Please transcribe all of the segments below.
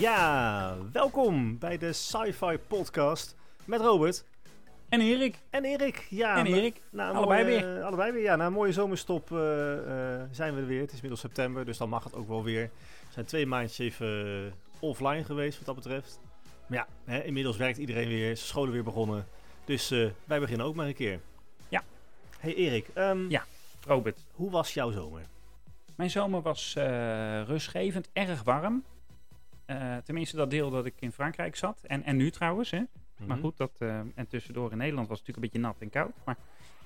Ja, welkom bij de Sci-Fi Podcast met Robert En Erik. en Erik. Ja, En Erik. na allebei mooie- weer. allebei weer. Ja, na een mooie zomerstop eh, eh, zijn we er weer. Het is inmiddels september, dus dan mag het ook wel weer. We zijn twee maandjes even eh, offline geweest wat dat betreft. Maar ja, hè, inmiddels werkt iedereen weer, is scholen weer begonnen. Dus wij beginnen ook maar een keer. Ja. Hey Erik, ehm, Ja. Robert. hoe was jouw zomer? Mijn zomer was rustgevend, erg warm. Eh, tenminste, dat deel dat ik in Frankrijk zat. En, en nu trouwens, hè. Maar Mhm. goed, dat, eh, en tussendoor in Nederland was het natuurlijk een beetje nat en koud. Maar,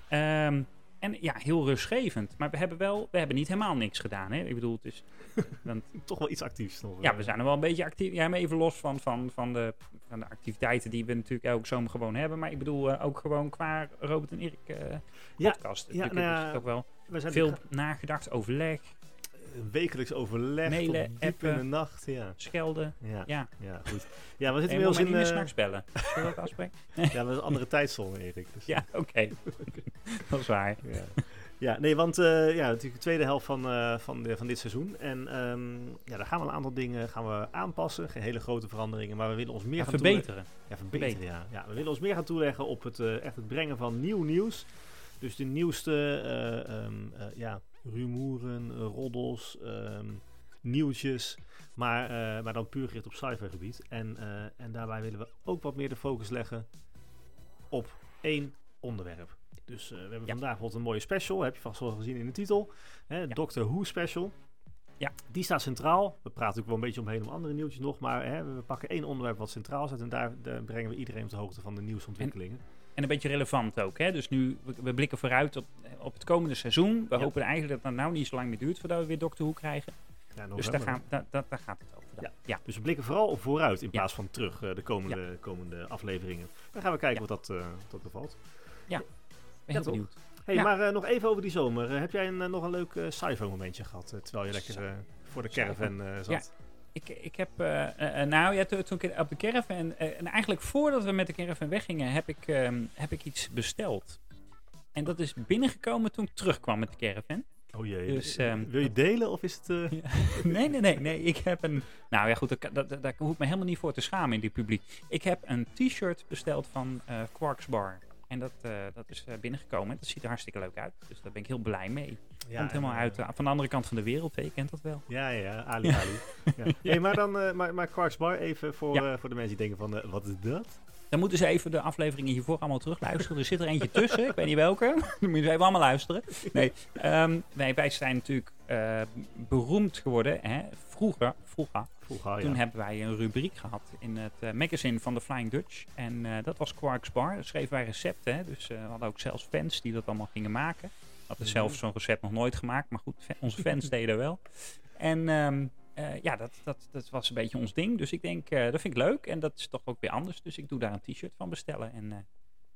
ehm, en ja, heel rustgevend. Maar we hebben wel, we hebben niet helemaal niks gedaan. Hè? Ik bedoel, het is, want, Toch wel iets actiefs nog. ja, eh. we zijn er wel een beetje actief. Ja, maar even los van, van, van, de, van de activiteiten die we natuurlijk elke zomer gewoon hebben. Maar ik bedoel ook gewoon qua Robert en Erik Ja, podcast. ja, nou is ja, het ook wel we zijn veel nagedacht, overleg, wekelijks overleg Mailen, tot diep in appen. de nacht. Ja, schelden. ja, ja. Ja, goed. Ja, we zitten inmiddels in... meer eh, s'nachts bellen. Zullen we dat afspreken? ja, we hebben een andere tijdzone, Erik. Dus, Ja, oké. dat is waar. ja. Ja, nee, want eh, ja, natuurlijk de tweede helft van, eh, van, de, van dit seizoen. En ehm, ja, daar gaan we een aantal dingen gaan we aanpassen. Geen hele grote veranderingen, maar we willen ons meer Ja, gaan toeleggen- verbeteren. Ja, verbeteren, ja. ja. We willen ons meer gaan toeleggen op het, echt het brengen van nieuw nieuws. Dus de nieuwste eh, ehm, eh, ja, rumoeren, eh, roddels, ehm, nieuwtjes. Maar, eh, maar dan puur gericht op sci-fi gebied. En, eh, en daarbij willen we ook wat meer de focus leggen op één onderwerp. Dus we hebben Ja. vandaag bijvoorbeeld een mooie special. Heb je vast wel gezien in de titel. Hè, Doctor Who special. Ja. Die staat centraal. We praten ook wel een beetje omheen om andere nieuwtjes nog. Maar hè, we pakken één onderwerp wat centraal staat. En daar, daar brengen we iedereen op de hoogte van de nieuwsontwikkelingen. En een beetje relevant ook. Hè? Dus nu, we, blikken vooruit op, op het komende seizoen. We Ja. hopen eigenlijk dat het nou niet zo lang meer duurt voordat we weer Doctor Who krijgen. Ja, Dus daar, november. gaan, daar, daar, daar gaat het over. Ja. ja. Dus we blikken vooral op vooruit in Ja. plaats van terug eh, de komende, komende afleveringen. Dan gaan we kijken Ja. wat dat, wat dat bevalt. ben heel toch? benieuwd. Hey, Ja. maar eh, nog even over die zomer. Heb jij een, nog een leuk sci-fi momentje gehad? eh, terwijl je lekker voor de caravan zat? Ik, ik heb, eh, eh, eh, nou ja, toen, ik op de caravan, en eigenlijk voordat we met de caravan weggingen, heb ik, ehm, heb ik iets besteld. En dat is binnengekomen toen ik terugkwam met de caravan. Oh jee. Dus, ehm, Wil je delen of is het... nee, nee, nee, nee. Ik heb een. Nou ja, goed, daar, daar, hoef ik me helemaal niet voor te schamen in dit publiek. Ik heb een t-shirt besteld van eh Quarks Bar. En dat, eh, dat is eh, binnengekomen. En dat ziet er hartstikke leuk uit. Dus daar ben ik heel blij mee. ja, Komt helemaal uit eh, van de andere kant van de wereld. Je kent dat wel. Ja, ja, ja, Ali Ali. ja. Hey, maar dan, eh, maar, maar Quarks Bar even voor, voor de mensen die denken van, wat is dat? Dan moeten ze even de afleveringen hiervoor allemaal terugluisteren. Er zit er eentje tussen. Ik weet niet welke. Dan moeten ze even allemaal luisteren. Nee, ehm, wij, wij zijn natuurlijk eh, beroemd geworden. Hè? Vroeger, vroeger Vroeger, ja. Toen hebben wij een rubriek gehad in het eh, magazine van de Flying Dutch. En eh, dat was Quarks Bar. Daar schreven wij recepten. Hè? Dus we hadden ook zelfs fans die dat allemaal gingen maken. We hadden Mhm. zelf zo'n recept nog nooit gemaakt. Maar goed, onze fans deden wel. En ehm, eh, ja, dat, dat, dat was een beetje ons ding. Dus ik denk, dat vind ik leuk. En dat is toch ook weer anders. Dus ik doe daar een t-shirt van bestellen. En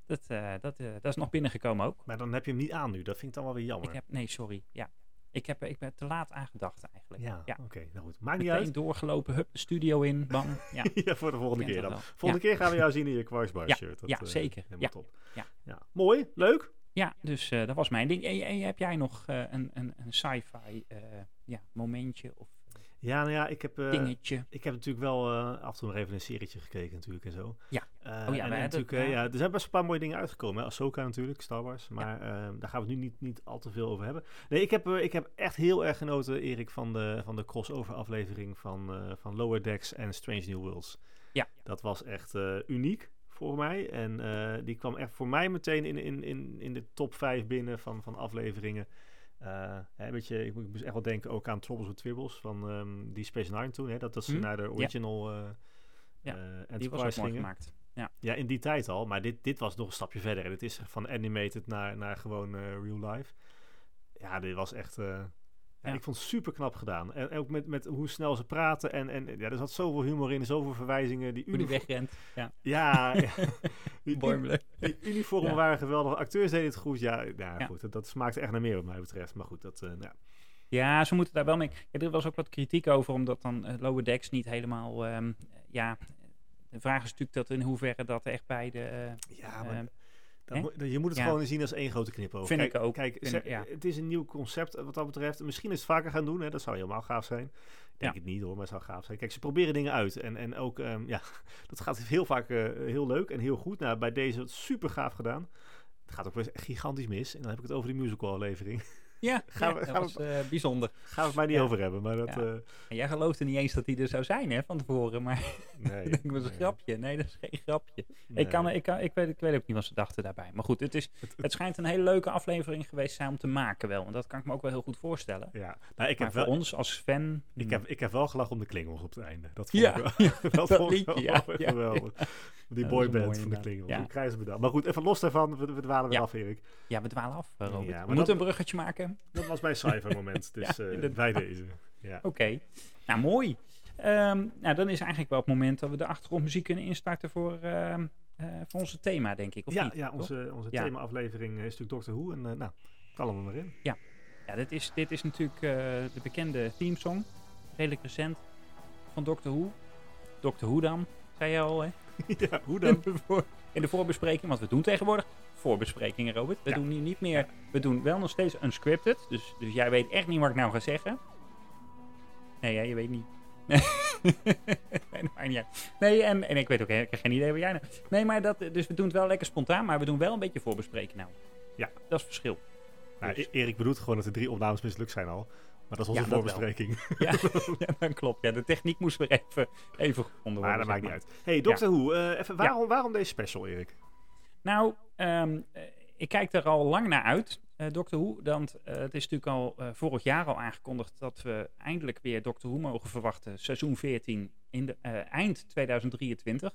dat, dat, dat is nog binnengekomen ook. Maar dan heb je hem niet aan nu. Dat vind ik dan wel weer jammer. Ik heb, nee, sorry. Ja. Ik, heb, ik ben te laat aangedacht eigenlijk. Ja, ja. oké. nou goed. Maakt niet Meteen uit. doorgelopen, hup, de studio in, bang. Ja. ja, voor de volgende keer dan. Volgende keer gaan we jou zien in je Quarks Bar Ja, shirt. Dat, ja, eh, zeker. Helemaal Ja, top. ja. Mooi, leuk. Ja, dus eh, dat was mijn ding. En, en heb jij nog eh, een, een, een sci-fi ja, momentje of Ja, nou ja, ik heb... dingetje? Ik heb natuurlijk wel af en toe nog even een serietje gekeken natuurlijk en zo. Ja. Eh, Oh ja, en, en natuurlijk, eh, ja. ja, er zijn best een paar mooie dingen uitgekomen. Hè? Ahsoka natuurlijk, Star Wars. Maar eh, daar gaan we het nu niet, niet al te veel over hebben. Nee, ik heb, eh, ik heb echt heel erg genoten, Erik, van de, van de crossover aflevering van, van Lower Decks en Strange New Worlds. Ja. Dat was echt uniek voor mij. En die kwam echt voor mij meteen in, in, in, in de top 5 binnen van, van afleveringen. Hè, beetje, ik, moet- ik moest echt wel denken ook aan Troubles with Tribbles van ehm, die Space Nine toen. Hè, dat dat ze Hm, naar de original Ja, eh, Die was ook mooi gemaakt. Ja. Ja, in die tijd al. Maar dit, dit was nog een stapje verder. En het is van animated naar, naar gewoon eh, real life. Ja, dit was echt... ja, Ja. Ik vond het super knap gedaan. En ook met, met hoe snel ze praten. En, en ja, er zat zoveel humor in, zoveel verwijzingen. Die Hoe die wegrent. Ja, Ja, ja. die, die, die uniformen waren geweldig. Acteurs deden het goed. Ja, ja, goed. Dat, dat smaakte echt naar meer wat mij betreft. Maar goed, dat... eh, nou, Ja, ze moeten daar wel mee. Ja, er was ook wat kritiek over, omdat dan eh, Lower Decks niet helemaal. ehm, ja, de vraag is natuurlijk dat in hoeverre dat echt bij de. eh, ja, maar ehm, dat je moet het Ja. gewoon zien als één grote knipoog. Vind kijk, ik ook. Kijk, Vind ze- ik- ja. het is een nieuw concept eh, wat dat betreft. Misschien is het vaker gaan doen. Hè? Dat zou helemaal gaaf zijn. denk het niet hoor, maar het zou gaaf zijn. Kijk, ze proberen dingen uit. En, en ook, ehm, ja, dat gaat heel vaak eh, heel leuk en heel goed. Nou, bij deze super gaaf gedaan. Het gaat ook wel eens gigantisch mis. En dan heb ik het over die musical-levering. Ja, Gaan ja, we- dat was eh, bijzonder. Gaan we het maar niet Ja. over hebben. Maar dat, Ja. eh, En jij geloofde niet eens dat hij er zou zijn, hè, van tevoren. Maar nee. dat is een nee, grapje. Nee, dat is geen grapje. nee. Ik, kan, ik, kan, ik, weet, ik weet ook niet wat ze dachten daarbij. Maar goed, het, is, het schijnt een hele leuke aflevering geweest zijn om te maken wel. En dat kan ik me ook wel heel goed voorstellen. Ja, nou, ik maar heb voor wel... ons als fan... Ik hmm, heb, ik heb wel gelachen om de klingels op het einde. Dat vond Ja, ik wel, dat vond ik liedje, wel ja, geweldig. Die Ja, boyband van de naam. klingels. Ja. Ik krijg ze bedankt. Maar goed, even los daarvan. We, we dwalen weer Ja. af, Erik. Ja, we dwalen af, eh, Robert. Ja, we moeten een bruggetje maken. Dat was mijn cijfer moment. Dus Ja, eh, bij deze. Ja. Oké, nou mooi. Ehm, nou, dan is eigenlijk wel het moment dat we de achtergrondmuziek kunnen instarten voor, ehm, eh, voor onze thema, denk ik. Of ja, niet, ja, onze, onze Ja. thema-aflevering is natuurlijk Doctor Who. En eh nou, knallen we maar in. Ja, dit is, dit is natuurlijk eh, de bekende themesong. Redelijk recent. Van Doctor Who. Doctor Who dan, zei je al, hè? ja, hoe dan? in de voorbespreking, want we doen tegenwoordig voorbesprekingen, Robert. We Ja. doen nu niet meer, we doen wel nog steeds unscripted. Dus, dus jij weet echt niet wat ik nou ga zeggen. Nee, hè, je weet niet. nee, niet en, en ik weet ook hè, ik heb geen idee wat jij nou... Nee, maar dat, dus we doen het wel lekker spontaan, maar we doen wel een beetje voorbespreken nou. Ja. Dat is het verschil. Nou, Dus. E- Erik bedoelt gewoon dat de drie opnames mislukt zijn al. Maar dat is onze Ja, dat voorbespreking. Ja, ja, dat klopt. Ja, de techniek moest weer even, even gevonden Maar worden. dat zeg maakt niet uit. Hey, Doctor Who. eh, even, waarom, waarom deze special, Erik? Nou, ehm, eh, ik kijk er al lang naar uit, Doctor Who. Want het is natuurlijk al vorig jaar al aangekondigd dat we eindelijk weer Doctor Who mogen verwachten. Seizoen 14 in de, eind 2023.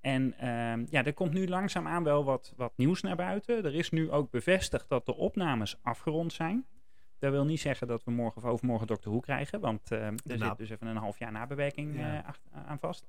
En ehm, ja, er komt nu langzaamaan wel wat, wat nieuws naar buiten. Er is nu ook bevestigd dat de opnames afgerond zijn. Dat wil niet zeggen dat we morgen of overmorgen Doctor Who krijgen. Want eh, er zit dus even een half jaar nabewerking Ja. eh, ach- aan vast.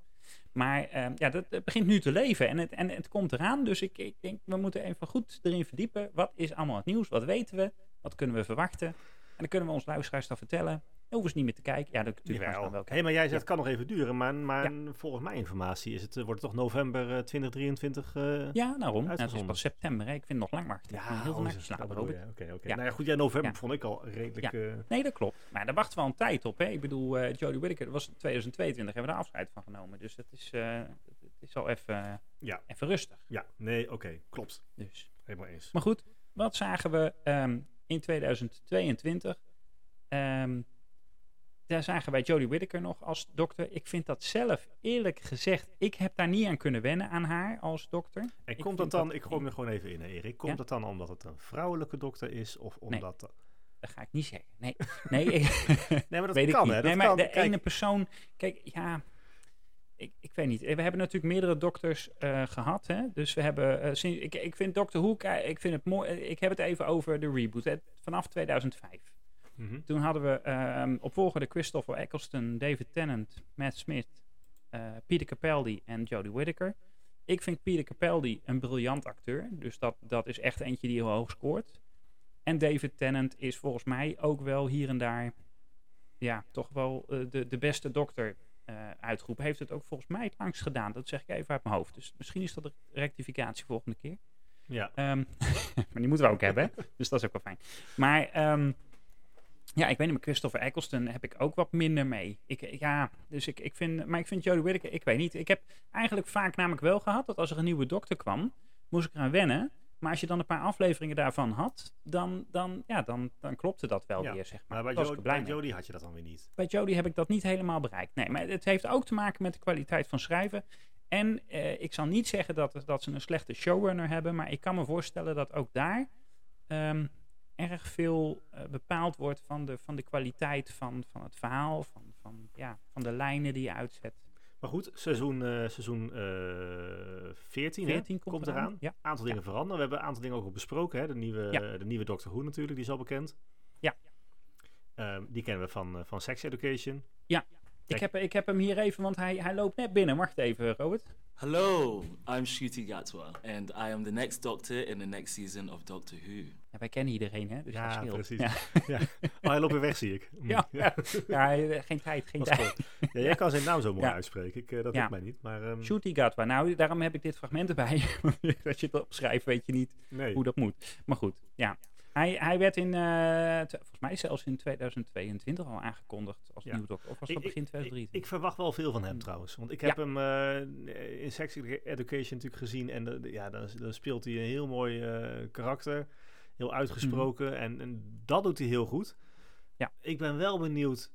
Maar ehm, ja, dat, dat begint nu te leven en het, en het komt eraan. Dus ik, ik denk, we moeten even goed erin verdiepen. Wat is allemaal het nieuws? Wat weten we? Wat kunnen we verwachten? En dan kunnen we ons luisteraars dan vertellen. Hoeven ze niet meer te kijken. Ja, dat natuurlijk dan wel Hé, maar jij zegt Ja. het kan nog even duren. Maar, maar volgens mijn informatie is het, eh, wordt het toch november eh, 2023? eh, Ja, daarom. Nou, het is pas september. Hè. Ik vind het nog lang wachten. Ben heel veel oh, zo- dat slapen, Robert. Oké, oké. Ja. Nou ja, goed, ja, november Ja. vond ik al redelijk... Ja. eh, Nee, dat klopt. Maar daar wachten we al een tijd op. Hè. Ik bedoel, eh Jodie Whittaker, dat was 2022, hebben we daar afscheid van genomen. Dus dat is, eh, het is al even, Ja. even rustig. ja, nee, oké, klopt. Dus. Helemaal eens. Maar goed, wat zagen we ehm, in 2022? Ehm, daar zagen wij Jodie Whittaker nog als dokter. Ik vind dat zelf, eerlijk gezegd, ik heb daar niet aan kunnen wennen aan haar als dokter. En Ik komt dat vind dan, dat- ik gooi er gewoon even in, Erik. Komt Ja? dat dan omdat het een vrouwelijke dokter is? Of omdat... dat- Dat ga ik niet zeggen. Nee, nee ik, Nee, maar dat weet kan, ik hè. Dat nee, maar kan. de Kijk, ene persoon, kijk, ja, ik, ik weet niet. We hebben natuurlijk meerdere dokters eh, gehad, hè. Dus we hebben, eh, sinds, ik, ik vind Dr. Who, ki- ik vind het mooi, eh, ik heb het even over de reboot, hè, vanaf 2005. Mhm. Toen hadden we ehm opvolgende Christopher Eccleston, David Tennant, Matt Smith, eh, Peter Capaldi en Jodie Whittaker. Ik vind Peter Capaldi een briljant acteur. Dus dat, dat is echt eentje die heel hoog scoort. En David Tennant is volgens mij ook wel hier en daar... Ja, toch wel eh, de, de beste dokter uitgeroepen. Heeft het ook volgens mij het langst gedaan. Dat zeg ik even uit mijn hoofd. Dus misschien is dat een rectificatie volgende keer. Ja. Ehm, maar die moeten we ook hebben, hè? dus dat is ook wel fijn. Maar ehm, ja, ik weet niet, met Christopher Eccleston heb ik ook wat minder mee. Ik, ja, dus ik, ik vind, maar ik vind Jodie Whittaker, ik weet niet. Ik heb eigenlijk vaak namelijk wel gehad dat als er een nieuwe dokter kwam, moest ik eraan wennen. Maar als je dan een paar afleveringen daarvan had, dan, dan, ja, dan, dan klopte dat wel Ja, weer, zeg maar. Maar bij. Jodie had je dat dan weer niet. Bij Jodie heb ik dat niet helemaal bereikt. Nee, maar het heeft ook te maken met de kwaliteit van schrijven. En eh, ik zal niet zeggen dat, dat ze een slechte showrunner hebben, maar ik kan me voorstellen dat ook daar ehm, erg veel eh, bepaald wordt van de, van de kwaliteit van, van het verhaal, van, van, ja, van de lijnen die je uitzet. Maar goed, seizoen, eh, seizoen eh 14, hè, 14 komt, komt eraan. Ja. aantal dingen veranderen. We hebben een aantal dingen ook al besproken. Hè? De, nieuwe, Ja. de nieuwe Doctor Who natuurlijk, die is al bekend. Ja. Ehm, die kennen we van, eh, van Sex Education. Ik heb, ik heb hem hier even, want hij, hij loopt net binnen. Wacht even, Robert. Hello, I'm Shruti Gatwa, and I am the next Doctor in the next season of Doctor Who. Ja, wij kennen iedereen, hè? Dus Ja, precies. Ja, ja. Oh, hij loopt weer weg, zie ik. Mm. ja, ja. Ja, geen tijd, geen tijd. Ja, jij kan zijn naam zo mooi Ja. uitspreken. Ik, eh, dat Ja. lukt mij niet. Maar, ehm, Shooty Gatwa. Nou, daarom heb ik dit fragment erbij. Als je het opschrijft, weet je niet nee. hoe dat moet. Maar goed, ja. Hij, hij werd in, eh, volgens mij zelfs in 2022 al aangekondigd als Ja. nieuw dokter. Of was Ik- dat begin ik, 2023? ik verwacht wel veel van hem trouwens. Want ik heb hem eh, in Sex Education natuurlijk gezien. En de- de- ja, dan, dan speelt hij een heel mooi eh, karakter. Heel uitgesproken. en, en dat doet hij heel goed. Ja. Ik ben wel benieuwd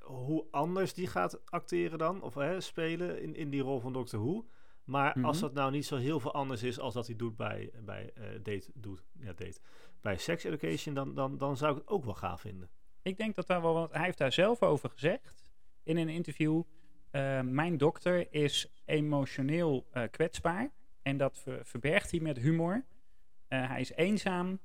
hoe anders die gaat acteren dan. Of hè, spelen in, in die rol van Doctor Who. Maar als Mhm. dat nou niet zo heel veel anders is als dat hij doet bij, bij Date, doet, ja, Date. Bij Sex Education, dan, dan, dan zou ik het ook wel gaaf vinden. Ik denk dat daar wel, want hij heeft daar zelf over gezegd in een interview. eh, mijn dokter is emotioneel eh, kwetsbaar en dat ver- verbergt hij met humor. Eh, hij is eenzaam,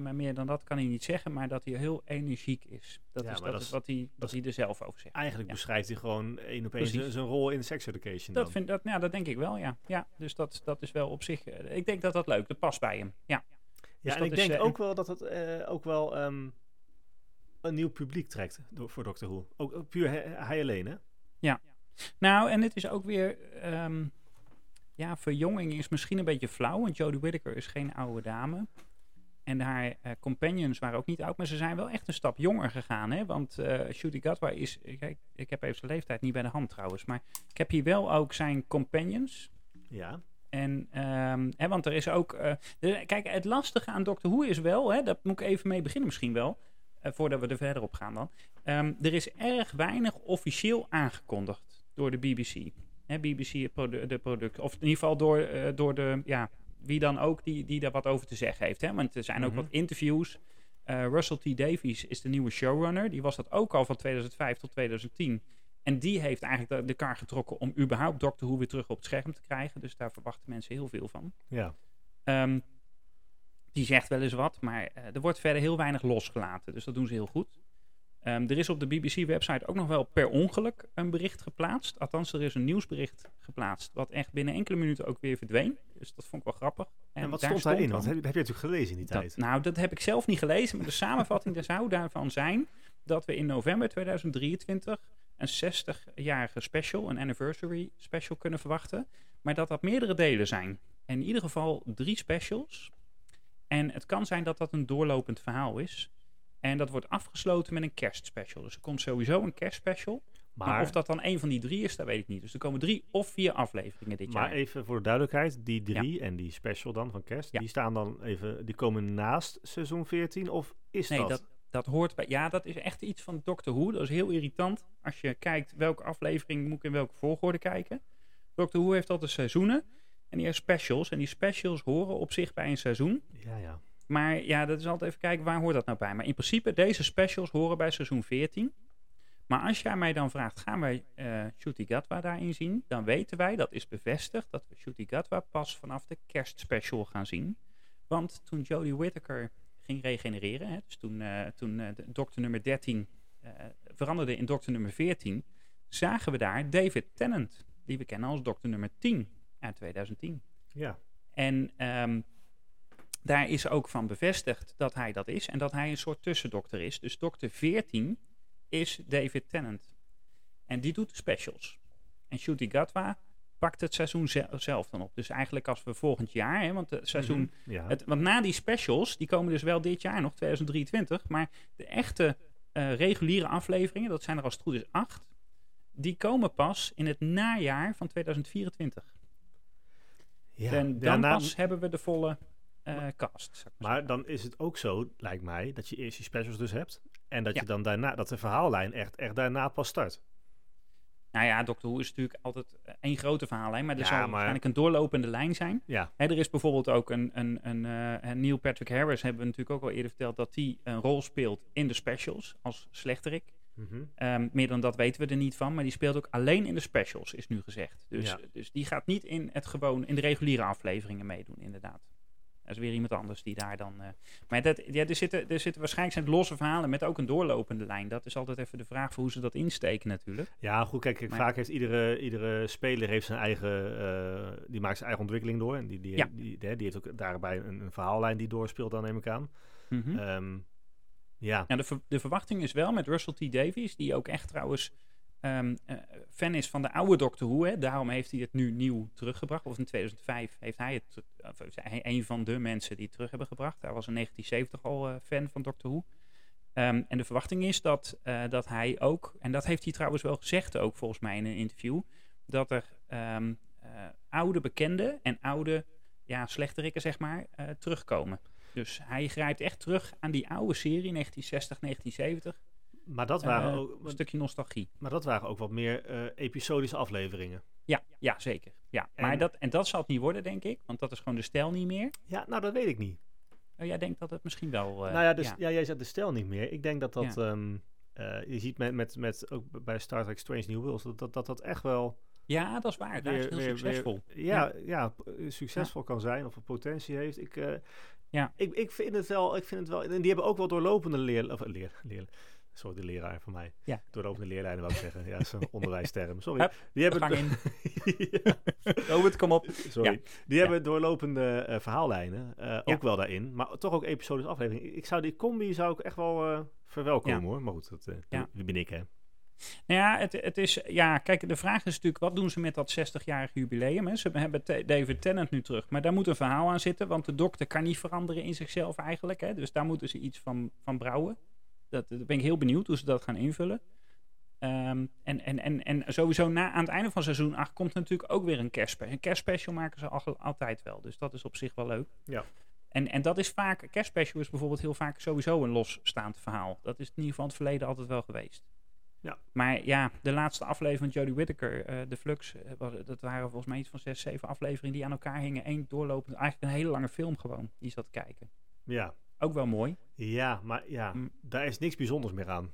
maar meer dan dat kan hij niet zeggen, maar dat hij heel energiek is. Dat Ja, is, dat dat is is- wat hij, wat hij er zelf over zegt. Eigenlijk Ja. beschrijft hij gewoon één op één Precies. zijn rol in Sex Education. Dat, dan. vind, dat, ja, dat denk ik wel, ja. ja dus dat, dat is wel op zich... ik denk dat dat leuk, dat past bij hem. Ja, Dus en ik is, denk eh, ook wel dat het eh, ook wel ehm, een nieuw publiek trekt door, voor Doctor Who. Ook ook puur hij, alleen, hè? Nou, en het is ook weer... ehm, ja, verjonging is misschien een beetje flauw, want Jodie Whittaker is geen oude dame. En haar eh, companions waren ook niet oud, maar ze zijn wel echt een stap jonger gegaan. Hè? Want eh Shooty Gatwa is... Kijk, ik heb even zijn leeftijd niet bij de hand trouwens, maar ik heb hier wel ook zijn companions. Ja. En, ehm, hè, want er is ook... eh, de- kijk, het lastige aan Doctor Who is wel... Hè, daar moet ik even mee beginnen misschien wel... eh, voordat we er verder op gaan dan. Ehm, er is erg weinig officieel aangekondigd door de BBC. Hè, BBC, produ- de product... Of in ieder geval door, eh, door de... Ja, wie dan ook die, die daar wat over te zeggen heeft. Hè? Want er zijn ook Mhm. wat interviews. Russell T. Davies is de nieuwe showrunner. Die was dat ook al van 2005 tot 2010. En die heeft eigenlijk de, de kar getrokken om überhaupt Doctor Who weer terug op het scherm te krijgen. Dus daar verwachten mensen heel veel van. Ja. Ehm, die zegt wel eens wat, maar eh, er wordt verder heel weinig losgelaten. Dus dat doen ze heel goed. Ehm, er is op de BBC-website ook nog wel per ongeluk een bericht geplaatst. Althans, er is een nieuwsbericht geplaatst. Wat echt binnen enkele minuten ook weer verdween. Dus dat vond ik wel grappig. En, wat daar stond daarin? Want heb, je- heb je natuurlijk gelezen in die dat- tijd. nou, dat heb ik zelf niet gelezen. Maar de samenvatting daar zou daarvan zijn dat we in november 2023 een 60-jarige special, een anniversary special kunnen verwachten. Maar dat dat meerdere delen zijn. En in ieder geval drie specials. En het kan zijn dat dat een doorlopend verhaal is. En dat wordt afgesloten met een kerstspecial. Dus er komt sowieso een kerstspecial. Maar, Maar, of dat dan een van die drie is, dat weet ik niet. Dus er komen drie of vier afleveringen dit maar jaar. even voor de duidelijkheid, die drie en die special dan van kerst, Ja. die staan dan even, die komen naast seizoen 14 of is Nee, dat? dat, dat hoort bij. Ja, dat is echt iets van Doctor Who. Dat is heel irritant. Als je kijkt welke aflevering moet ik in welke volgorde kijken. Doctor Who heeft altijd seizoenen. En die heeft specials. En die specials horen op zich bij een seizoen. Ja, ja. Maar ja, dat is altijd even kijken waar hoort dat nou bij. Maar in principe, deze specials horen bij seizoen 14. Maar als jij mij dan vraagt, gaan wij Shooty Gatwa daarin zien? Dan weten wij, dat is bevestigd, dat we Shooty Gatwa pas vanaf de kerstspecial gaan zien. Want toen Jodie Whittaker ging regenereren, hè, dus toen, eh, toen eh, de dokter nummer 13 eh, veranderde in dokter nummer 14, zagen we daar David Tennant, die we kennen als dokter nummer 10 uit 2010. Ja. En ehm, daar is ook van bevestigd dat hij dat is en dat hij een soort tussendokter is. Dus dokter 14 is David Tennant. En die doet de specials. En Shooty Gatwa pakt het seizoen ze- zelf dan op. Dus eigenlijk als we volgend jaar, hè, want het seizoen Mhm. Ja. het, want na die specials, die komen dus wel dit jaar nog, 2023. Maar de echte eh, reguliere afleveringen, dat zijn er als het goed is acht. Die komen pas in het najaar van 2024. ja. en Ja, dan na- pas hebben we de volle eh, cast. maar Maar dan is het ook zo, lijkt mij, dat je eerst die specials dus hebt. En dat Ja. je dan daarna, dat de verhaallijn echt, echt daarna pas start. Nou ja, Doctor Who is natuurlijk altijd eh, één grote verhaallijn, maar er Ja, zal maar- waarschijnlijk een doorlopende lijn zijn. Ja. Hè, er is bijvoorbeeld ook een, een, een, eh, een Neil Patrick Harris, hebben we natuurlijk ook al eerder verteld, dat die een rol speelt in de specials als slechterik. Mhm. Ehm, meer dan dat weten we er niet van, maar die speelt ook alleen in de specials, is nu gezegd. Dus, Ja. dus die gaat niet in, het gewoon, in de reguliere afleveringen meedoen, inderdaad. Dat is weer iemand anders die daar dan. eh, maar dat, ja, er, zitten, er zitten waarschijnlijk zijn losse verhalen met ook een doorlopende lijn. Dat is altijd even de vraag voor hoe ze dat insteken, natuurlijk. Ja, goed, kijk, kijk, Maar- vaak heeft iedere, iedere speler heeft zijn eigen, eh, die maakt zijn eigen ontwikkeling door. En die, die, Ja. die, die, die heeft ook daarbij een, een verhaallijn die doorspeelt, dan neem ik aan. Mhm. Ehm, ja, Ja, de, ver- de verwachting is wel met Russell T. Davies, die ook echt trouwens eh, fan is van de oude Doctor Who. Hè, daarom heeft hij het nu nieuw teruggebracht. Of in 2005 heeft hij het, of is hij een van de mensen die het terug hebben gebracht. Hij was in 1970 al eh, fan van Doctor Who. Ehm, en de verwachting is dat, eh, dat hij ook, en dat heeft hij trouwens wel gezegd ook volgens mij in een interview, dat er ehm, eh, oude bekenden en oude ja, slechterikken zeg maar terugkomen. Dus hij grijpt echt terug aan die oude serie, 1960, 1970. Maar dat waren, Eh, ook, een stukje nostalgie. maar dat waren ook wat meer eh, episodische afleveringen. Ja, ja zeker. Ja. En- Maar dat, en dat zal het niet worden, denk ik, want dat is gewoon de stijl niet meer. Ja, nou dat weet ik niet. Oh, jij denkt dat het misschien wel... eh, nou ja, dus, ja. ja. jij zegt de stijl niet meer. Ik denk dat dat... Ja. ehm, eh, je ziet met, met, met, ook bij Star Trek Strange New Worlds, dat dat, dat, dat echt wel... Ja, dat is waar. Daar is heel weer- weer- succesvol. ja, ja. succesvol kan zijn of een potentie heeft. Ik, Ja. ik, ik vind het wel, ik vind het wel, en die hebben ook wel doorlopende leer, of, leer, leer sorry, de leraar van mij. Ja. Doorlopende leerlijnen wou ik zeggen. Ja, dat is een onderwijsterm. Sorry. Hup, die De hebben, gang in. Ja, Robert, kom op. sorry. Die hebben doorlopende eh, verhaallijnen, eh, ook wel daarin, maar toch ook episodisch aflevering. Ik zou die combi zou ik echt wel eh, verwelkomen hoor. Maar goed, dat, Ja. wie ben ik hè? Nou ja, het, het is, ja, kijk, de vraag is natuurlijk, wat doen ze met dat 60-jarig jubileum? Hè? Ze hebben David Tennant nu terug, maar daar moet een verhaal aan zitten, want de dokter kan niet veranderen in zichzelf eigenlijk. Hè? Dus daar moeten ze iets van, van brouwen. Dat, dat ben ik heel benieuwd hoe ze dat gaan invullen. Ehm, en, en, en, en sowieso na, aan het einde van seizoen 8 komt natuurlijk ook weer een kerstspecial. Een kerstspecial maken ze al, altijd wel, dus dat is op zich wel leuk. Ja. En, en dat is vaak, kerstspecial is bijvoorbeeld heel vaak sowieso een losstaand verhaal. Dat is in ieder geval in het verleden altijd wel geweest. Ja. Maar ja, de laatste aflevering van Jodie Whittaker, eh de Flux, eh, was- dat waren volgens mij iets van zes, zeven afleveringen die aan elkaar hingen. Eén doorlopend, eigenlijk een hele lange film gewoon, die zat te kijken. Ja. Ook wel mooi. Ja, maar ja, Mm. daar is niks bijzonders meer aan.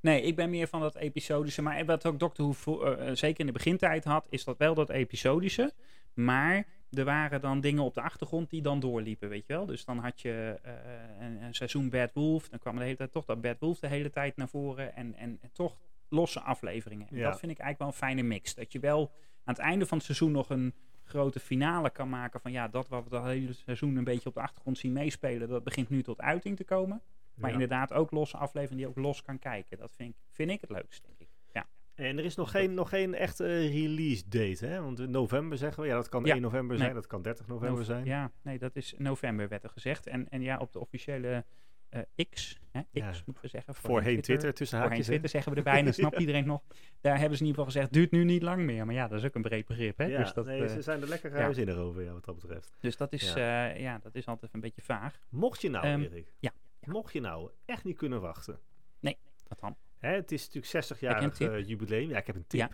Nee, ik ben meer van dat episodische. Maar wat ook Doctor Who eh, eh, zeker in de begintijd had, is dat wel dat episodische. Maar er waren dan dingen op de achtergrond die dan doorliepen, weet je wel. Dus dan had je eh, een, een seizoen Bad Wolf. Dan kwam de hele tijd toch dat Bad Wolf de hele tijd naar voren. En, en, en toch losse afleveringen. En Ja. dat vind ik eigenlijk wel een fijne mix. Dat je wel aan het einde van het seizoen nog een grote finale kan maken. Van ja, dat wat we het hele seizoen een beetje op de achtergrond zien meespelen. Dat begint nu tot uiting te komen. Maar Ja. inderdaad ook losse afleveringen die ook los kan kijken. Dat vind ik, vind ik het leukst, denk ik. Ja. En er is nog geen, nog geen echte release date, hè? Want in november zeggen we, ja, dat kan Ja. 1 november Nee. zijn, dat kan 30 november Nov- zijn. Ja, nee, dat is november werd er gezegd. En, en ja, op de officiële eh, X, hè, X Ja. moeten we zeggen. Voorheen Twitter, tussen Voorheen haakjes. hè? Twitter zeggen we erbij, en dan snapt iedereen nog. Daar hebben ze in ieder geval gezegd, duurt nu niet lang meer. Maar ja, dat is ook een breed begrip, hè. Ja, dus, dat, nee, eh, ze zijn er lekker ruimzinnig over, ja, wat dat betreft. dus dat is, Ja. ja. dat is altijd een beetje vaag. Mocht je nou, Ehm, Erik, ja, mocht je nou echt niet kunnen wachten. Wat dan? Hè, het is natuurlijk 60 Heb je een jaar eh, jubileum. Ja, ik heb een tip. Ja.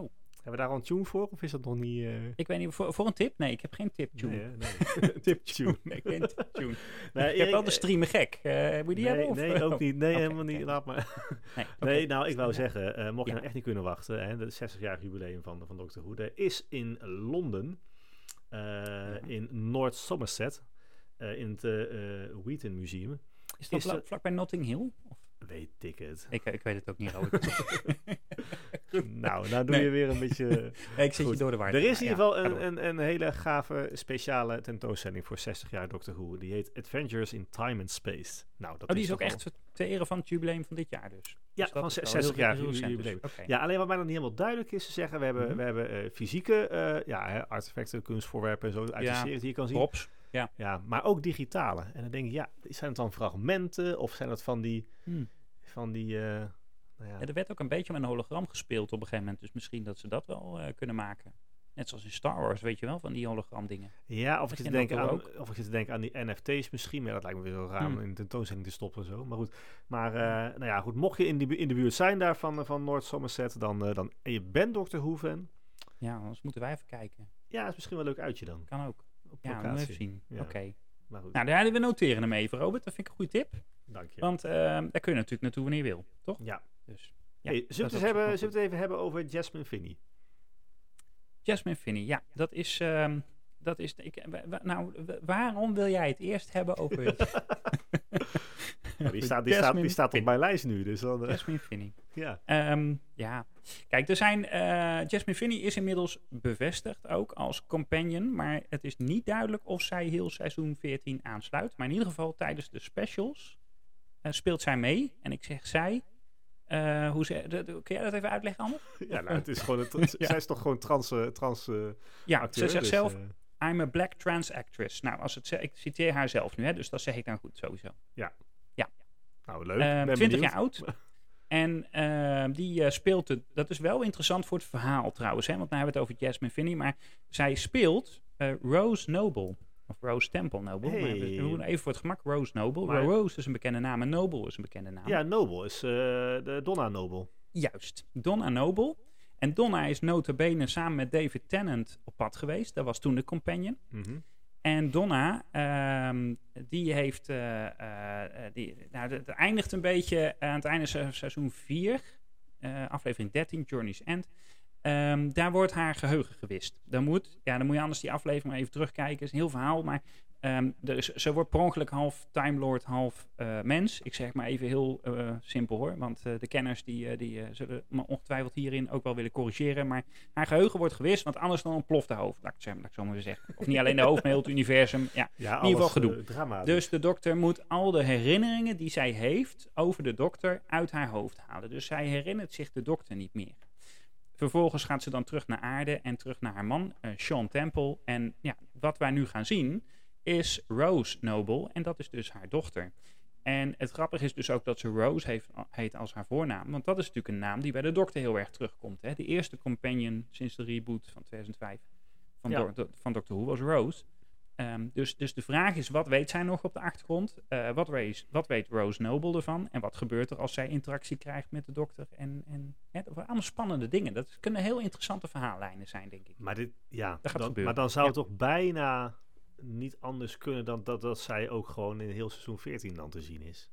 Oh. Hebben we daar al een tune voor, of is dat nog niet... eh, Ik weet niet, voor, voor een tip? Nee, ik heb geen tip tune. Nee, nee. tip tune. Nee, geen tip tune. Nee, ik heb Erik, wel de eh, streamen gek. Eh moet je die nee, hebben? Of? nee, ook niet. Nee, helemaal niet. Laat maar. Nee, nou, ik wou zeggen, eh, mocht je Ja. nou echt niet kunnen wachten, hè, de 60-jarig jubileum van, van Dr. Who, is in Londen, eh, in North Somerset, eh, in het eh, eh, Wheaton Museum, Is dat vlakbij Notting Hill? Of? weet ik het. Ik, ik weet het ook niet. Nou, nou doe Nee. je weer een beetje... Nee, ik zit Goed. je door de war. er te is in ieder Ja, geval een, door. een, een hele gave speciale tentoonstelling voor 60 jaar Dr. Who. Die heet Adventures in Time and Space. Nou, dat Oh, die is ook echt ter ere van het jubileum van dit jaar dus. Ja, Dus van is wel 60 heel- jaar dus. Ja, alleen wat mij nog niet helemaal duidelijk is, ze zeggen we hebben, Mhm. we hebben eh, fysieke eh, ja, hè, artefacten, kunstvoorwerpen en zo uit Ja, de serie die je kan zien. Props. Ja, maar ook digitale. En dan denk ik, ja, zijn het dan fragmenten of zijn het van die, Hm. van die, eh, nou ja, er werd ook een beetje met een hologram gespeeld op een gegeven moment. Dus misschien dat ze dat wel eh, kunnen maken. Net zoals in Star Wars, weet je wel, van die hologram dingen. ja, of ik, zit je te denken aan, of ik zit te denken aan die NFT's misschien, maar dat lijkt me weer zo raar om Hmm. in een tentoonstelling te stoppen en zo. Maar goed, maar eh, nou ja, goed, mocht je in, die, in de buurt zijn daar van, eh, van North Somerset, dan, dan, en je bent Dr. Fan, Ja, anders moeten wij even kijken. ja, is misschien wel een leuk uitje dan. Kan ook. Op Ja, we locatie. even zien. Ja. Oké. Nou, daar, we noteren hem even, Robert. Dat vind ik een goede tip. dank je. Want daar kun je natuurlijk naartoe wanneer je wil, toch? ja. Dus, ja, Hey, zullen, we het hebben, wel zullen we het even hebben over Jasmine Finney? Jasmine Finney, ja, dat is. ehm, dat is ik, nou, wa- waarom wil jij het eerst hebben over die, staat, die, staat, die staat op mijn lijst nu, dus dan... eh, Jasmine Finney? ja. Ehm, ja, kijk, er zijn. eh, Jasmine Finney is inmiddels bevestigd ook als companion. Maar het is niet duidelijk of zij heel seizoen 14 aansluit. Maar in ieder geval tijdens de specials eh, speelt zij mee. En ik zeg zij, eh, hoe ze, de- de- kun jij dat even uitleggen, Ander? Ja, nou, het is gewoon... Het, Ja. Zij is toch gewoon trans, eh, trans eh, Ja, acteur, ze zegt dus, zelf, I'm a black trans actress. Nou, als het, ze- ik citeer haar zelf nu, hè, dus dat zeg ik dan goed sowieso. nou, leuk. Ehm, ben 20 benieuwd. jaar oud. En ehm, die eh, speelt het. Dat is wel interessant voor het verhaal trouwens. Hè? Want nou hebben we het over Jasmine Finney. Maar zij speelt eh, Rose Noble. Of Rose Temple Noble. Maar we- doen even voor het gemak Rose Noble. Maar- Rose is een bekende naam en Noble is een bekende naam. Ja, Noble is eh, de Donna Noble. Juist. Donna Noble. En Donna is nota bene samen met David Tennant op pad geweest. Dat was toen de companion. Mhm. En Donna, ehm, die heeft, eh, eh, die, nou, het eindigt een beetje aan het einde van seizoen 4, eh, aflevering 13, Journey's End. Ehm, daar wordt haar geheugen gewist. Dan moet, ja, dan moet je anders die aflevering maar even terugkijken. Het is een heel verhaal, maar ehm, er is, ze wordt per ongeluk half Time Lord, half eh, mens. Ik zeg maar even heel eh, simpel hoor, want eh, de kenners die, die zullen me ongetwijfeld hierin ook wel willen corrigeren. Maar haar geheugen wordt gewist, want anders dan ontploft de hoofd. Laat ik zeggen, laat ik het zo maar zeggen. Of niet alleen de hoofd, maar heel het universum. Ja, Ja, In ieder geval gedoe. drama. dus de dokter moet al de herinneringen die zij heeft over de dokter uit haar hoofd halen. Dus zij herinnert zich de dokter niet meer. Vervolgens gaat ze dan terug naar aarde en terug naar haar man, eh, Sean Temple. En ja, wat wij nu gaan zien is Rose Noble en dat is dus haar dochter. En het grappige is dus ook dat ze Rose heeft, heet als haar voornaam. Want dat is natuurlijk een naam die bij de dokter heel erg terugkomt. Hè? De eerste companion sinds de reboot van 2005 van, Ja. Van Doctor Who was Rose. Ehm, dus, dus de vraag is, wat weet zij nog op de achtergrond? Eh, wat, weet, wat weet Rose Noble ervan? En wat gebeurt er als zij interactie krijgt met de dokter? En, en dat waren allemaal spannende dingen. Dat kunnen heel interessante verhaallijnen zijn, denk ik. Maar, dit, ja, gaat dan, gebeuren. maar dan zou het Ja. toch bijna niet anders kunnen dan dat, dat zij ook gewoon in heel seizoen 14 dan te zien is.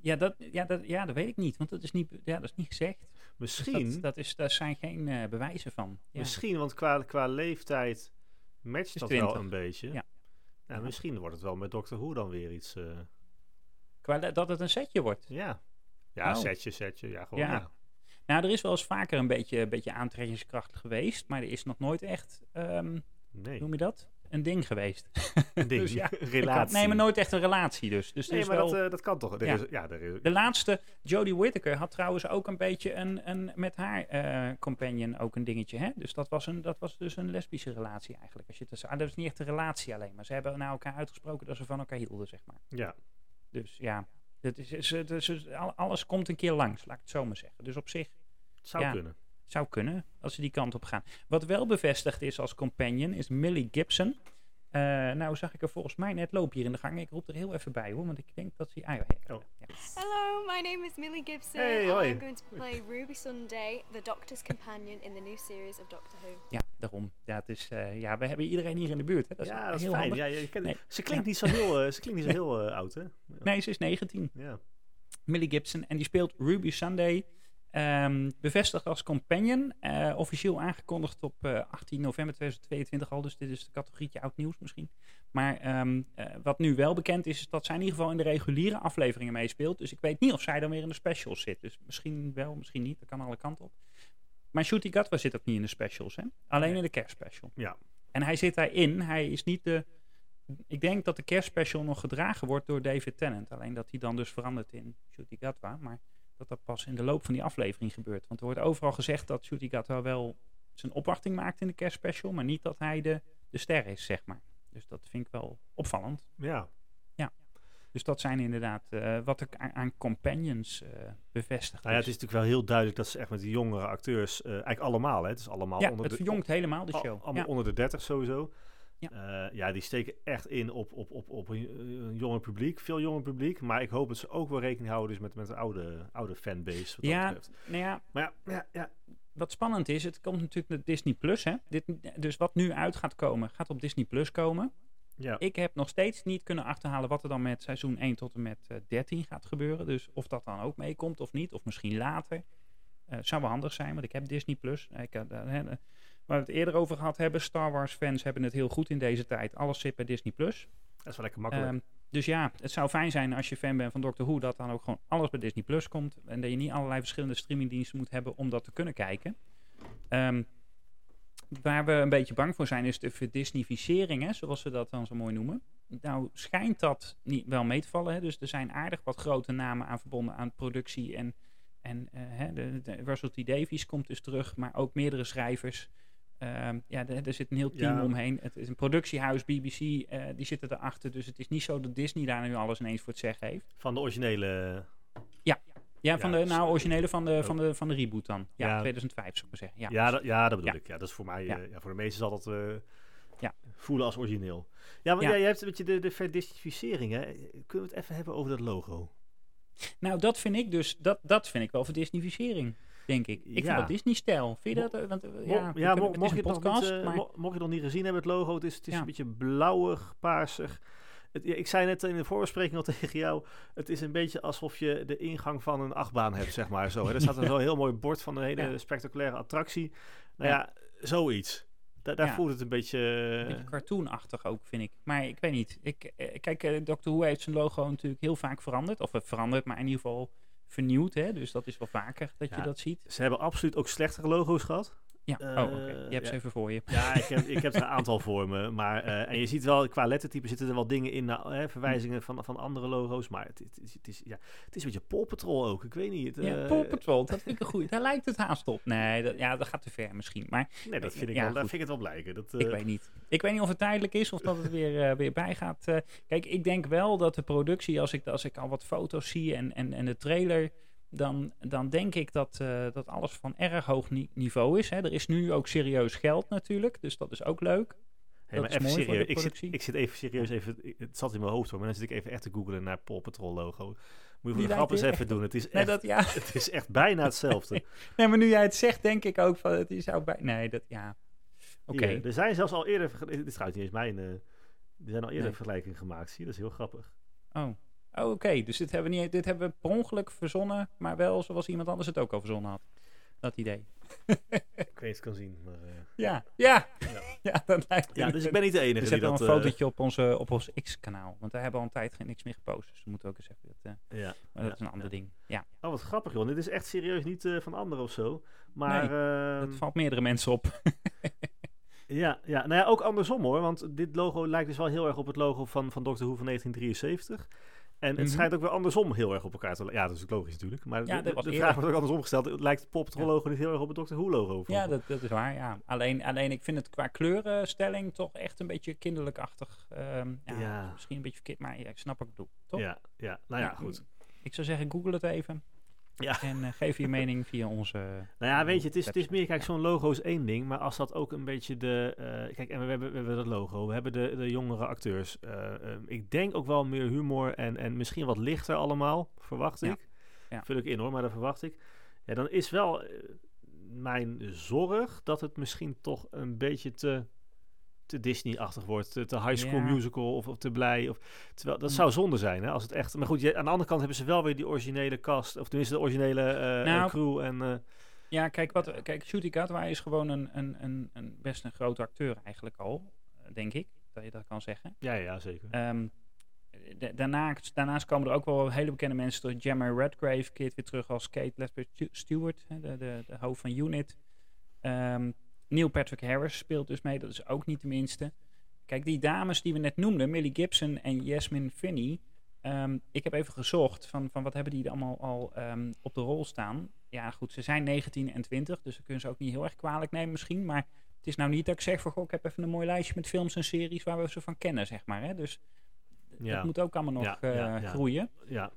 Ja dat, ja, dat, ja, dat weet ik niet, want dat is niet, ja, dat is niet gezegd. Dus Misschien, dat, dat is, daar zijn geen eh, bewijzen van. Ja. misschien want qua, qua leeftijd matcht dat 20. wel een beetje. Ja. Nou, Ja. Misschien wordt het wel met Doctor Who dan weer iets. Qua dat- het een setje wordt. ja, ja Oh. setje, setje. Ja, gewoon. Ja. Ja. Nou, er is wel eens vaker een beetje, een beetje aantrekkingskracht geweest, maar er is nog nooit echt, ehm, Nee, noem je dat? Een ding geweest. een ding. dus ja, relatie. nee, maar nooit echt een relatie dus. Dus Nee, maar wel, dat, eh, dat kan toch? Er Ja. is, ja, er is, De laatste, Jodie Whittaker, had trouwens ook een beetje een, een met haar eh, companion ook een dingetje. Hè? Dus dat was, een, dat was dus een lesbische relatie eigenlijk. Als je het, ah, dat is niet echt een relatie alleen, maar ze hebben naar elkaar uitgesproken dat ze van elkaar hielden, zeg maar. ja. Dus ja, het is, is, alles komt een keer langs, laat ik het zo maar zeggen. Dus op zich Het zou Ja. kunnen. Zou kunnen als ze die kant op gaan. Wat wel bevestigd is als companion is Millie Gibson. Eh, nou zag ik er volgens mij net lopen hier in de gang. Ik roep er heel even bij hoor, want ik denk dat ze... Ah, ja, ja. Oh. Ja. Hello, my name is Millie Gibson. Hey, hoi. I'm going to play Ruby Sunday, the Doctor's companion in the new series of Doctor Who. Ja, daarom. Ja, het is, eh, ja, we hebben iedereen hier in de buurt. Hè. Dat is ja, dat is fijn. Ja, je kent- Nee. Ze klinkt niet zo heel, eh, ze klinkt niet zo heel eh, oud, hè? Nee, ze is 19. Ja. Millie Gibson. En die speelt Ruby Sunday. Ehm, bevestigd als companion. eh, officieel aangekondigd op eh, 18 november 2022 al. Dus dit is de categorietje oud nieuws misschien. Maar ehm, eh, wat nu wel bekend is, is dat zij in ieder geval in de reguliere afleveringen meespeelt. Dus ik weet niet of zij dan weer in de specials zit. Dus misschien wel, misschien niet. Dat kan alle kanten op. Maar Shooty Gatwa zit ook niet in de specials. Hè? Alleen Nee. in de kerstspecial. Ja. En hij zit daarin. Hij is niet de... Ik denk dat de kerstspecial nog gedragen wordt door David Tennant. Alleen dat hij dan dus verandert in Shooty Gatwa. Maar dat dat pas in de loop van die aflevering gebeurt. Want er wordt overal gezegd dat Shooty Gatwa wel zijn opwachting maakt in de kerstspecial. Maar niet dat hij de, de ster is, zeg maar. Dus dat vind ik wel opvallend. Ja. Dus dat zijn inderdaad eh, wat ik aan, aan companions eh bevestigd Nou ja, het is natuurlijk wel heel duidelijk dat ze echt met die jongere acteurs, eh, eigenlijk allemaal, hè? Het is allemaal ja, onder het de, verjongt helemaal de al- show. allemaal Ja. onder de 30 sowieso. Ja. Ja. ja, die steken echt in op, op, op, op een, jonger publiek, veel jonger publiek. Maar ik hoop dat ze ook wel rekening houden dus met, met de oude, oude fanbase. Wat Ja. dat. Nou ja, Maar ja, ja, ja. wat spannend is, het komt natuurlijk met Disney Plus. Hè? Dit, dus wat nu uit gaat komen, gaat op Disney Plus komen. ja. Ik heb nog steeds niet kunnen achterhalen wat er dan met seizoen 1 tot en met eh, 13 gaat gebeuren. Dus of dat dan ook meekomt of niet, of misschien later. Eh zou wel handig zijn, want ik heb Disney Plus. Ik, waar we het eerder over gehad hebben, Star Wars fans hebben het heel goed in deze tijd. Alles zit bij Disney Plus. dat is wel lekker makkelijk. Ehm, dus ja, het zou fijn zijn als je fan bent van Doctor Who, dat dan ook gewoon alles bij Disney Plus komt. En dat je niet allerlei verschillende streamingdiensten moet hebben om dat te kunnen kijken. Ehm, waar we een beetje bang voor zijn, is de verdisneyficering, hè, zoals ze dat dan zo mooi noemen. Nou schijnt dat niet wel mee te vallen. Hè? Dus er zijn aardig wat grote namen aan verbonden aan productie en, en eh, hè, de, de Russell T. Davies komt dus terug, maar ook meerdere schrijvers. Ehm, ja, er, er zit een heel team Ja. omheen. Het is een productiehuis, BBC, eh, die zitten erachter. Dus het is niet zo dat Disney daar nu alles ineens voor het zeggen heeft. Van de originele... Ja, van Ja, de nou, originele van de, van de, van de reboot dan. Ja, Ja. 2005 zou ik maar zeggen. Ja, Ja, dat, ja, dat bedoel ik. Ja, dat is voor mij... Ja. eh, ja, voor de meesten zal dat eh, Ja. voelen als origineel. Ja, ja. jij hebt een beetje de, de hè. Kunnen we het even hebben over dat logo? Nou, dat vind ik dus, dat, dat vind ik wel verdisnificering, denk ik. Ik Ja. vind dat Disney-stijl. Vind je Mo- dat? eh, Want, eh, Mo- ja, ja, mo- het mocht je het podcast, niet, eh, maar... mocht je het nog niet gezien hebben, het logo, het is, het is Ja. een beetje blauwig, paarsig. Het, ik zei net in de voorbespreking al tegen jou, het is een beetje alsof je de ingang van een achtbaan hebt, zeg maar. Zo, hè. Er staat een zo heel mooi bord van een hele spectaculaire attractie. Nou Ja. zoiets. Da- daar Ja. voelt het een beetje... Een beetje cartoonachtig ook, vind ik. Maar ik weet niet. Ik, eh, kijk, eh, Doctor Who heeft zijn logo natuurlijk heel vaak veranderd. Of eh, veranderd, maar in ieder geval vernieuwd. Hè? Dus dat is wel vaker dat Ja. je dat ziet. Ze hebben absoluut ook slechtere logo's gehad. Ja, Eh, oh. Je hebt ja. ze even voor je. Ja, ik heb, ik heb er een aantal voor me. Maar, eh, en je ziet wel, qua lettertype zitten er wel dingen in, nou, hè, verwijzingen van, van andere logo's. Maar het, het, is, het, is, ja, het is een beetje Paw Patrol ook. Ik weet niet. Het, Ja, eh, Paw Patrol, dat vind ik een goeie. Daar lijkt het haast op. Nee, dat, ja, dat gaat te ver misschien. Maar Nee, dat vind ik Ja, wel, daar goed. vind ik het wel blijken. Dat, Ik weet niet. Ik weet niet of het tijdelijk is of dat het weer, weer bij gaat. kijk, ik denk wel dat de productie, als ik, als ik al wat foto's zie en, en, en de trailer, dan, dan denk ik dat, eh, dat alles van erg hoog ni- niveau is. Hè. Er is nu ook serieus geld natuurlijk, dus dat is ook leuk. Hey, maar is even serieus. Ik zit, ik zit even serieus, even, het zat in mijn hoofd hoor, maar dan zit ik even echt te googlen naar Paw Patrol logo. Moet je voor de grap eens even doen. Het is, Nee, echt, dat, ja. het is echt bijna hetzelfde. nee, maar nu jij het zegt, denk ik ook van het is ook bij. Nee, dat ja. Oké. Er zijn zelfs al eerder, dit is trouwens niet eens mijn, eh, er zijn al eerder Nee. vergelijkingen gemaakt. Zie je, dat is heel grappig. Oh. Oh, oké. Dus dit hebben, we niet, dit hebben we per ongeluk verzonnen, maar wel zoals iemand anders het ook al verzonnen had. Dat idee. Ik weet het kan zien. Maar, eh, Ja, ja. Ja. Ja, dat lijkt ja, dus ik ben niet de enige We die dat... dan een eh, fotootje op, onze, op ons X-kanaal. Want daar hebben we al een tijd geen niks meer gepost. Dus we moeten ook eens even... Dat, eh, ja, maar dat ja, is een ander ding. Ja, Oh, wat grappig, joh. Dit is echt serieus niet eh, van anderen of zo. Maar Nee, ehm, dat valt meerdere mensen op. ja, ja, nou ja, ook andersom hoor. Want dit logo lijkt dus wel heel erg op het logo van, van Doctor Who van 1973. En het Mhm. schijnt ook weer andersom heel erg op elkaar te lijken. Ja, dat is ook logisch natuurlijk. Maar Ja, de, vraag wordt ook andersom gesteld. Het lijkt Ja. logo niet heel erg op het Doctor Who logo? ja, dat, dat is waar. Ja. Alleen, alleen ik vind het qua kleurenstelling toch echt een beetje kinderlijkachtig. Ehm, ja, Ja. Misschien een beetje verkeerd, maar ja, ik snap wat ik bedoel. Toch? Ja, ja, nou ja, goed. Ik zou zeggen, google het even. Ja. En eh, geef je mening via onze... Nou ja, weet je, het is, het is meer, kijk, zo'n logo is één ding, maar als dat ook een beetje de, eh, kijk, en we hebben, we hebben dat logo, we hebben de, de jongere acteurs. eh, eh, ik denk ook wel meer humor en, en misschien wat lichter allemaal, verwacht Ja. ik. Ja. Vul ik in hoor, maar dat verwacht ik. Ja, dan is wel eh, mijn zorg dat het misschien toch een beetje te, te Disney-achtig wordt, te, te High School Ja. Musical of, of te blij. Of, terwijl, dat Hm. zou zonde zijn, hè, als het echt... Maar goed, je, aan de andere kant hebben ze wel weer die originele cast, of tenminste de originele Nou, crew en... eh, Ja, kijk, wat, kijk Shooty Gatwa is gewoon een, een, een, een best een grote acteur eigenlijk al, denk ik, dat je dat kan zeggen. Ja, ja, zeker. Ehm, da- daarna, daarnaast komen er ook wel hele bekende mensen terug. Gemma Redgrave keert weer terug als Kate Stu- Stewart, hè, de, de, de hoofd van Unit. Ehm, Neil Patrick Harris speelt dus mee, dat is ook niet de minste. Kijk, die dames die we net noemden, Millie Gibson en Jasmine Finney. ehm, ik heb even gezocht van, van wat hebben die allemaal al ehm, op de rol staan. Ja, goed, ze zijn 19 en 20, dus dat kunnen ze ook niet heel erg kwalijk nemen misschien. Maar het is nou niet dat ik zeg van, goh, ik heb even een mooi lijstje met films en series waar we ze van kennen, zeg maar. Hè? Dus Ja. dat moet ook allemaal nog Ja, eh, ja. groeien. Ja,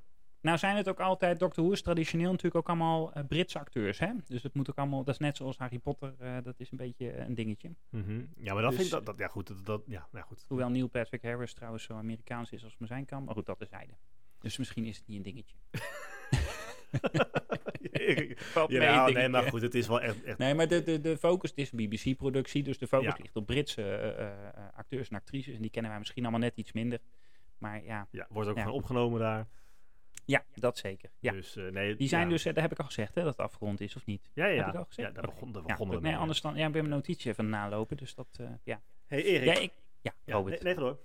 Nou zijn het ook altijd, Doctor Who is traditioneel natuurlijk ook allemaal eh, Britse acteurs. Hè? Dus het moet ook allemaal, dat is net zoals Harry Potter, eh, dat is een beetje eh, een dingetje. mhm. ja maar dat Dus- vind ik dat, dat ja goed, dat, dat ja, goed. Hoewel Neil Patrick Harris trouwens zo Amerikaans is als maar zijn kan. Maar goed, dat terzijde. Dus misschien is het niet een dingetje. Ja, nou, nee, ik, maar goed, het is wel echt, echt Nee, maar de, de, de focus, het is een BBC-productie, dus de focus Ja. ligt op Britse acteurs en actrices. En die kennen wij misschien allemaal net iets minder. Maar ja, ja, wordt ook gewoon opgenomen daar. Ja dat zeker. Ja. Dus, eh, nee, Die zijn ja. dus, eh, dat heb ik al gezegd, hè, dat het afgerond is of niet. Ja, ja, Heb ja. ik al gezegd? ja daar begon, daar Ja, begonnen goed, we nee, anders dan, ja, ik ben mijn notitie even nalopen, dus dat, eh, ja. Hey Erik. Ja, ik, ja, ja, Robert. nee, door.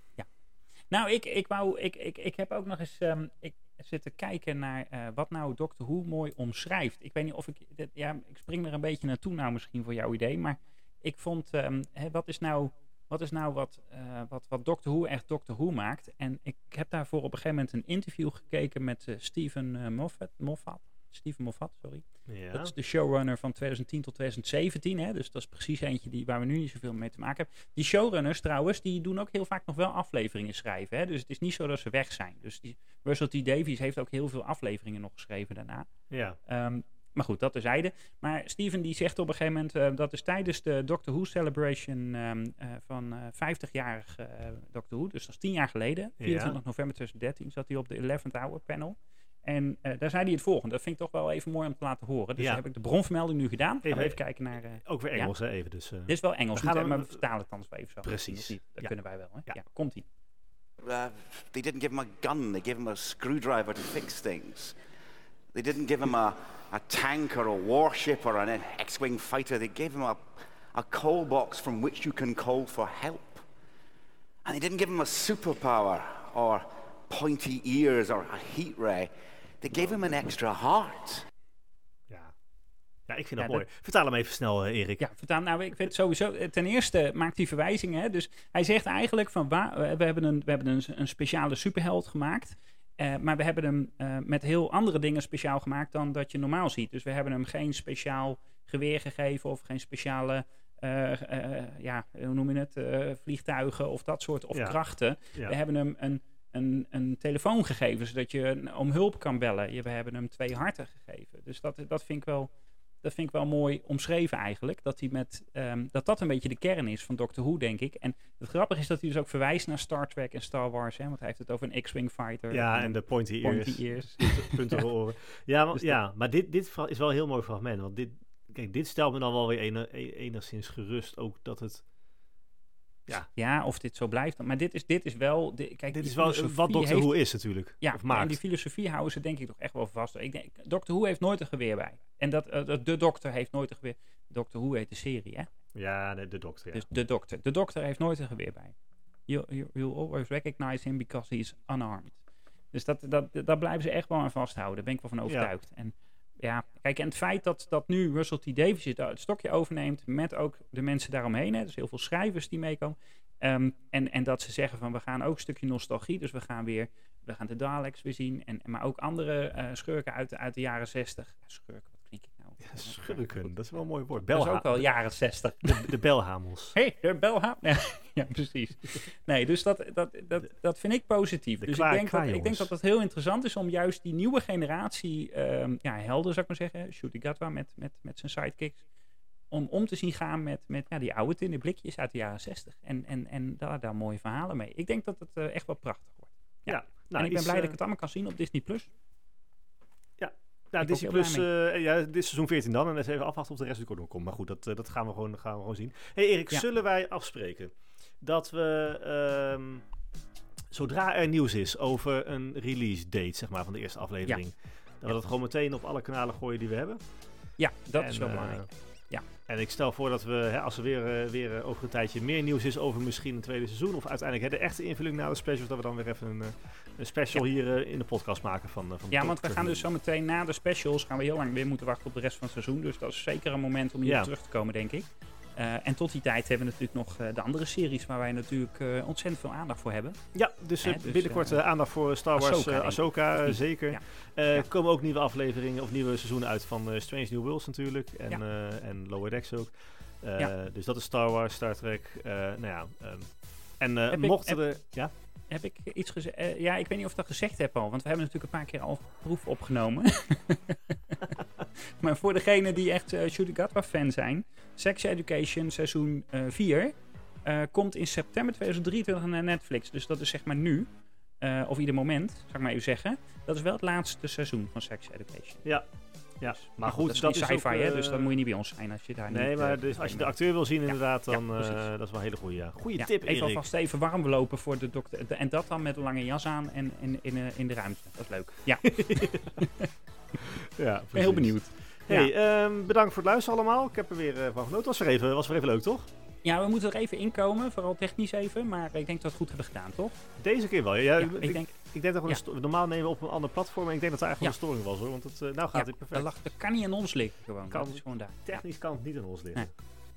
Nou, ik, ik, wou, ik, ik, ik heb ook nog eens ehm, ik zitten kijken naar wat nou Doctor Who mooi omschrijft. Ik weet niet of ik... dit- ja, ik spring er een beetje naartoe nou misschien voor jouw idee. Maar ik vond... ehm, hè, wat is nou, wat, is nou wat, eh, wat, wat Doctor Who echt Doctor Who maakt? En ik heb daarvoor op een gegeven moment een interview gekeken met eh, Stephen eh, Moffat. Moffat. Steven Moffat, sorry. Ja. Dat is de showrunner van 2010 tot 2017. Hè? Dus dat is precies eentje die, waar we nu niet zoveel mee te maken hebben. Die showrunners trouwens, die doen ook heel vaak nog wel afleveringen schrijven. Hè? Dus het is niet zo dat ze weg zijn. Dus die, Russell T. Davies heeft ook heel veel afleveringen nog geschreven daarna. ja. Ehm, maar goed, dat terzijde. Maar Steven die zegt op een gegeven moment, eh, dat is tijdens de Doctor Who celebration ehm, eh, van eh 50-jarig eh, Doctor Who, dus dat is tien jaar geleden, 24 november 2013, zat hij op de 11th Hour panel. En eh, daar zei hij het volgende. Dat vind ik toch wel even mooi om te laten horen. Dus Ja. heb ik de bronvermelding nu gedaan. Gaan Even- even kijken naar... eh, Ook weer Ja. Engels, hè, even. Dus, eh, dit is wel Engels, We gaan niet, maar we vertalen het anders wel even zo. Precies. Dat, Ja. kunnen wij wel. Hè? Ja. Ja. komt-ie. Uh, they didn't give him a gun, they gave him a screwdriver to fix things. They didn't give him a, a tank or a warship or an X Wing fighter, they gave him a, a call box from which you can call for help. And they didn't give him a superpower or pointy ears or a heat ray. They gave him an extra heart. ja. ja, ik vind Ja, dat mooi. Vertaal hem even snel, eh, Erik. Ja, vertaal, nou, ik vind het sowieso. eh, Ten eerste maakt hij verwijzingen. Hè? Dus hij zegt eigenlijk van waar, we hebben een, we hebben een, een speciale superheld gemaakt. Eh, maar we hebben hem eh, met heel andere dingen speciaal gemaakt dan dat je normaal ziet. Dus we hebben hem geen speciaal geweer gegeven of geen speciale. eh, ja, hoe noem je het? vliegtuigen of dat soort of Ja. krachten. Ja. We hebben hem een, een, een telefoon gegeven, zodat je om hulp kan bellen. We hebben hem twee harten gegeven. Dus dat, dat, vind ik wel, dat vind ik wel mooi omschreven eigenlijk. Dat, hij met, ehm, dat dat een beetje de kern is van Doctor Who, denk ik. En het grappige is dat hij dus ook verwijst naar Star Trek en Star Wars. Hè, want hij heeft het over een X-Wing fighter. Ja, en de pointy ears. pointy ears. punten oren. Ja, maar, Dus ja, maar dit, dit is wel een heel mooi fragment. Want dit, kijk, dit stelt me dan wel weer e- enigszins gerust. Ook dat het... Ja, of dit zo blijft. Maar dit is, dit is wel... di- kijk, Dit is wel wat Doctor Who is natuurlijk. Ja, of en maakt. die filosofie houden ze denk ik toch echt wel vast. Ik denk, Doctor Who heeft nooit een geweer bij. En dat, eh, dat- de dokter heeft nooit een geweer. Doctor Who heet de serie, hè? Ja, de, de dokter, ja. Dus de dokter. De dokter heeft nooit een geweer bij. You, you, you'll always recognize him because he is unarmed. Dus dat, dat, daar blijven ze echt wel aan vasthouden. Daar ben ik wel van overtuigd. En ja, kijk, en het feit dat, dat nu Russell T. Davies het, stokje overneemt met ook de mensen daaromheen. Hè, dus heel veel schrijvers die meekomen. Ehm, en, en dat ze zeggen van we gaan ook een stukje nostalgie. Dus we gaan weer, we gaan de Daleks weer zien. En, maar ook andere eh, schurken uit, uit de jaren zestig. Schurken, Schurken, dat is wel een mooi woord. Dat is ook wel jaren zestig. de, de belhamels. Hé, hey, de belhaap. Ja, precies. Nee, dus dat, dat, dat, dat vind ik positief. de dus klaar- ik denk, dat, ik denk dat het heel interessant is om juist die nieuwe generatie ehm, ja, helden, zou ik maar zeggen, Shooty Gatwa met, met, met zijn sidekicks, om om te zien gaan met, met ja, die oude tinnen blikjes uit de jaren zestig. En, en, en daar, daar mooie verhalen mee. Ik denk dat het eh, echt wel prachtig wordt. Ja, Ja. nou, en ik ben iets, blij dat eh, ik het allemaal kan zien op Disney+. Plus. Nou, Disney Plus, eh, ja, dit is seizoen 14 dan. En dan is even afwachten of de rest ook nog komt. Maar goed, dat, eh, dat gaan, we gewoon, gaan we gewoon zien. hey Erik, Ja. zullen wij afspreken dat we, ehm, zodra er nieuws is over een release date, zeg maar, van de eerste aflevering, dat we dat gewoon meteen op alle kanalen gooien die we hebben? Ja, dat En, is wel eh, belangrijk. En ik stel voor dat we, hè, als er weer, eh, weer eh, over een tijdje meer nieuws is over misschien een tweede seizoen, of uiteindelijk hè, de echte invulling na de specials, dat we dan weer even een, eh, een special hier in de podcast maken van, van Ja, want we gaan dus zo meteen na de specials gaan we heel lang weer moeten wachten op de rest van het seizoen. Dus dat is zeker een moment om hier Ja. terug te komen, denk ik. Eh, en tot die tijd hebben we natuurlijk nog eh, de andere series waar wij natuurlijk eh, ontzettend veel aandacht voor hebben. Ja, dus, Hè, dus, binnenkort aandacht voor Star Wars Ahsoka. Ahsoka, zeker. Ja. Ja. komen ook nieuwe afleveringen of nieuwe seizoenen uit van Strange New Worlds natuurlijk. En, Ja. en Lower Decks ook. Dus dat is Star Wars, Star Trek. nou ja, ehm, en mochten er... Ja? Heb ik iets gezegd? ja, ik weet niet of ik dat gezegd heb al, want we hebben natuurlijk een paar keer al proef opgenomen. maar voor degenen die echt uh, Shooty Gatwa fan zijn, Sex Education seizoen 4 komt in september 2023 naar Netflix. Dus dat is zeg maar nu. eh, of ieder moment, zou ik maar even zeggen. Dat is wel het laatste seizoen van Sex Education. Ja. Ja, Dus, maar goed, dat is dat is sci-fi, hè, eh, dus dan moet je niet bij ons zijn als je daar Nee, niet... maar eh, dus als je de acteur wil zien inderdaad, dan eh, dat is wel een hele goede. Ja. Goeie Ja, tip, even alvast even warm lopen voor de dokter. en dat dan met een lange jas aan en in, in, de ruimte. Dat is leuk. Ja, ik ja, ben heel benieuwd. Hey, ehm, bedankt voor het luisteren allemaal. Ik heb er weer eh, van genoten. Was weer even, was weer even leuk, toch? Ja, we moeten er even inkomen, vooral technisch even. Maar ik denk dat we het goed hebben gedaan, toch? Deze keer wel. Ja, Ja, ik, ik denk, ik denk dat we ja. normaal nemen we op een ander platform. En ik denk dat er eigenlijk Ja. een storing was hoor. Want het, eh, nou gaat het perfect. dat, dat kan niet aan ons liggen gewoon. Kan- dat is gewoon daar. Technisch kan het niet aan ons liggen.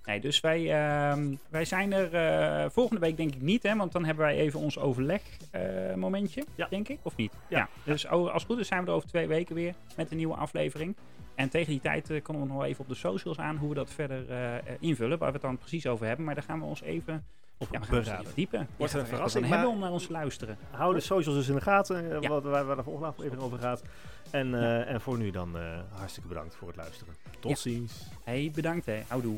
Nee, dus wij, ehm, wij zijn er eh, volgende week denk ik niet, hè, want dan hebben wij even ons overleg eh, momentje, Ja. denk ik, of niet? Ja. Dus als het goed is zijn we er over twee weken weer met een nieuwe aflevering. En tegen die tijd komen we nog wel even op de socials aan hoe we dat verder eh, eh, invullen, waar we het dan precies over hebben. Maar daar gaan we ons even Op ja, we gaan even. Wordt Ja, een verrassing, hebben om naar ons te luisteren. Hou de socials dus in de gaten, Ja. wat, waar, waar de volgende aflevering over gaat. En, en voor nu dan hartstikke bedankt voor het luisteren. Tot ziens. Hey, bedankt hè. Houdoe.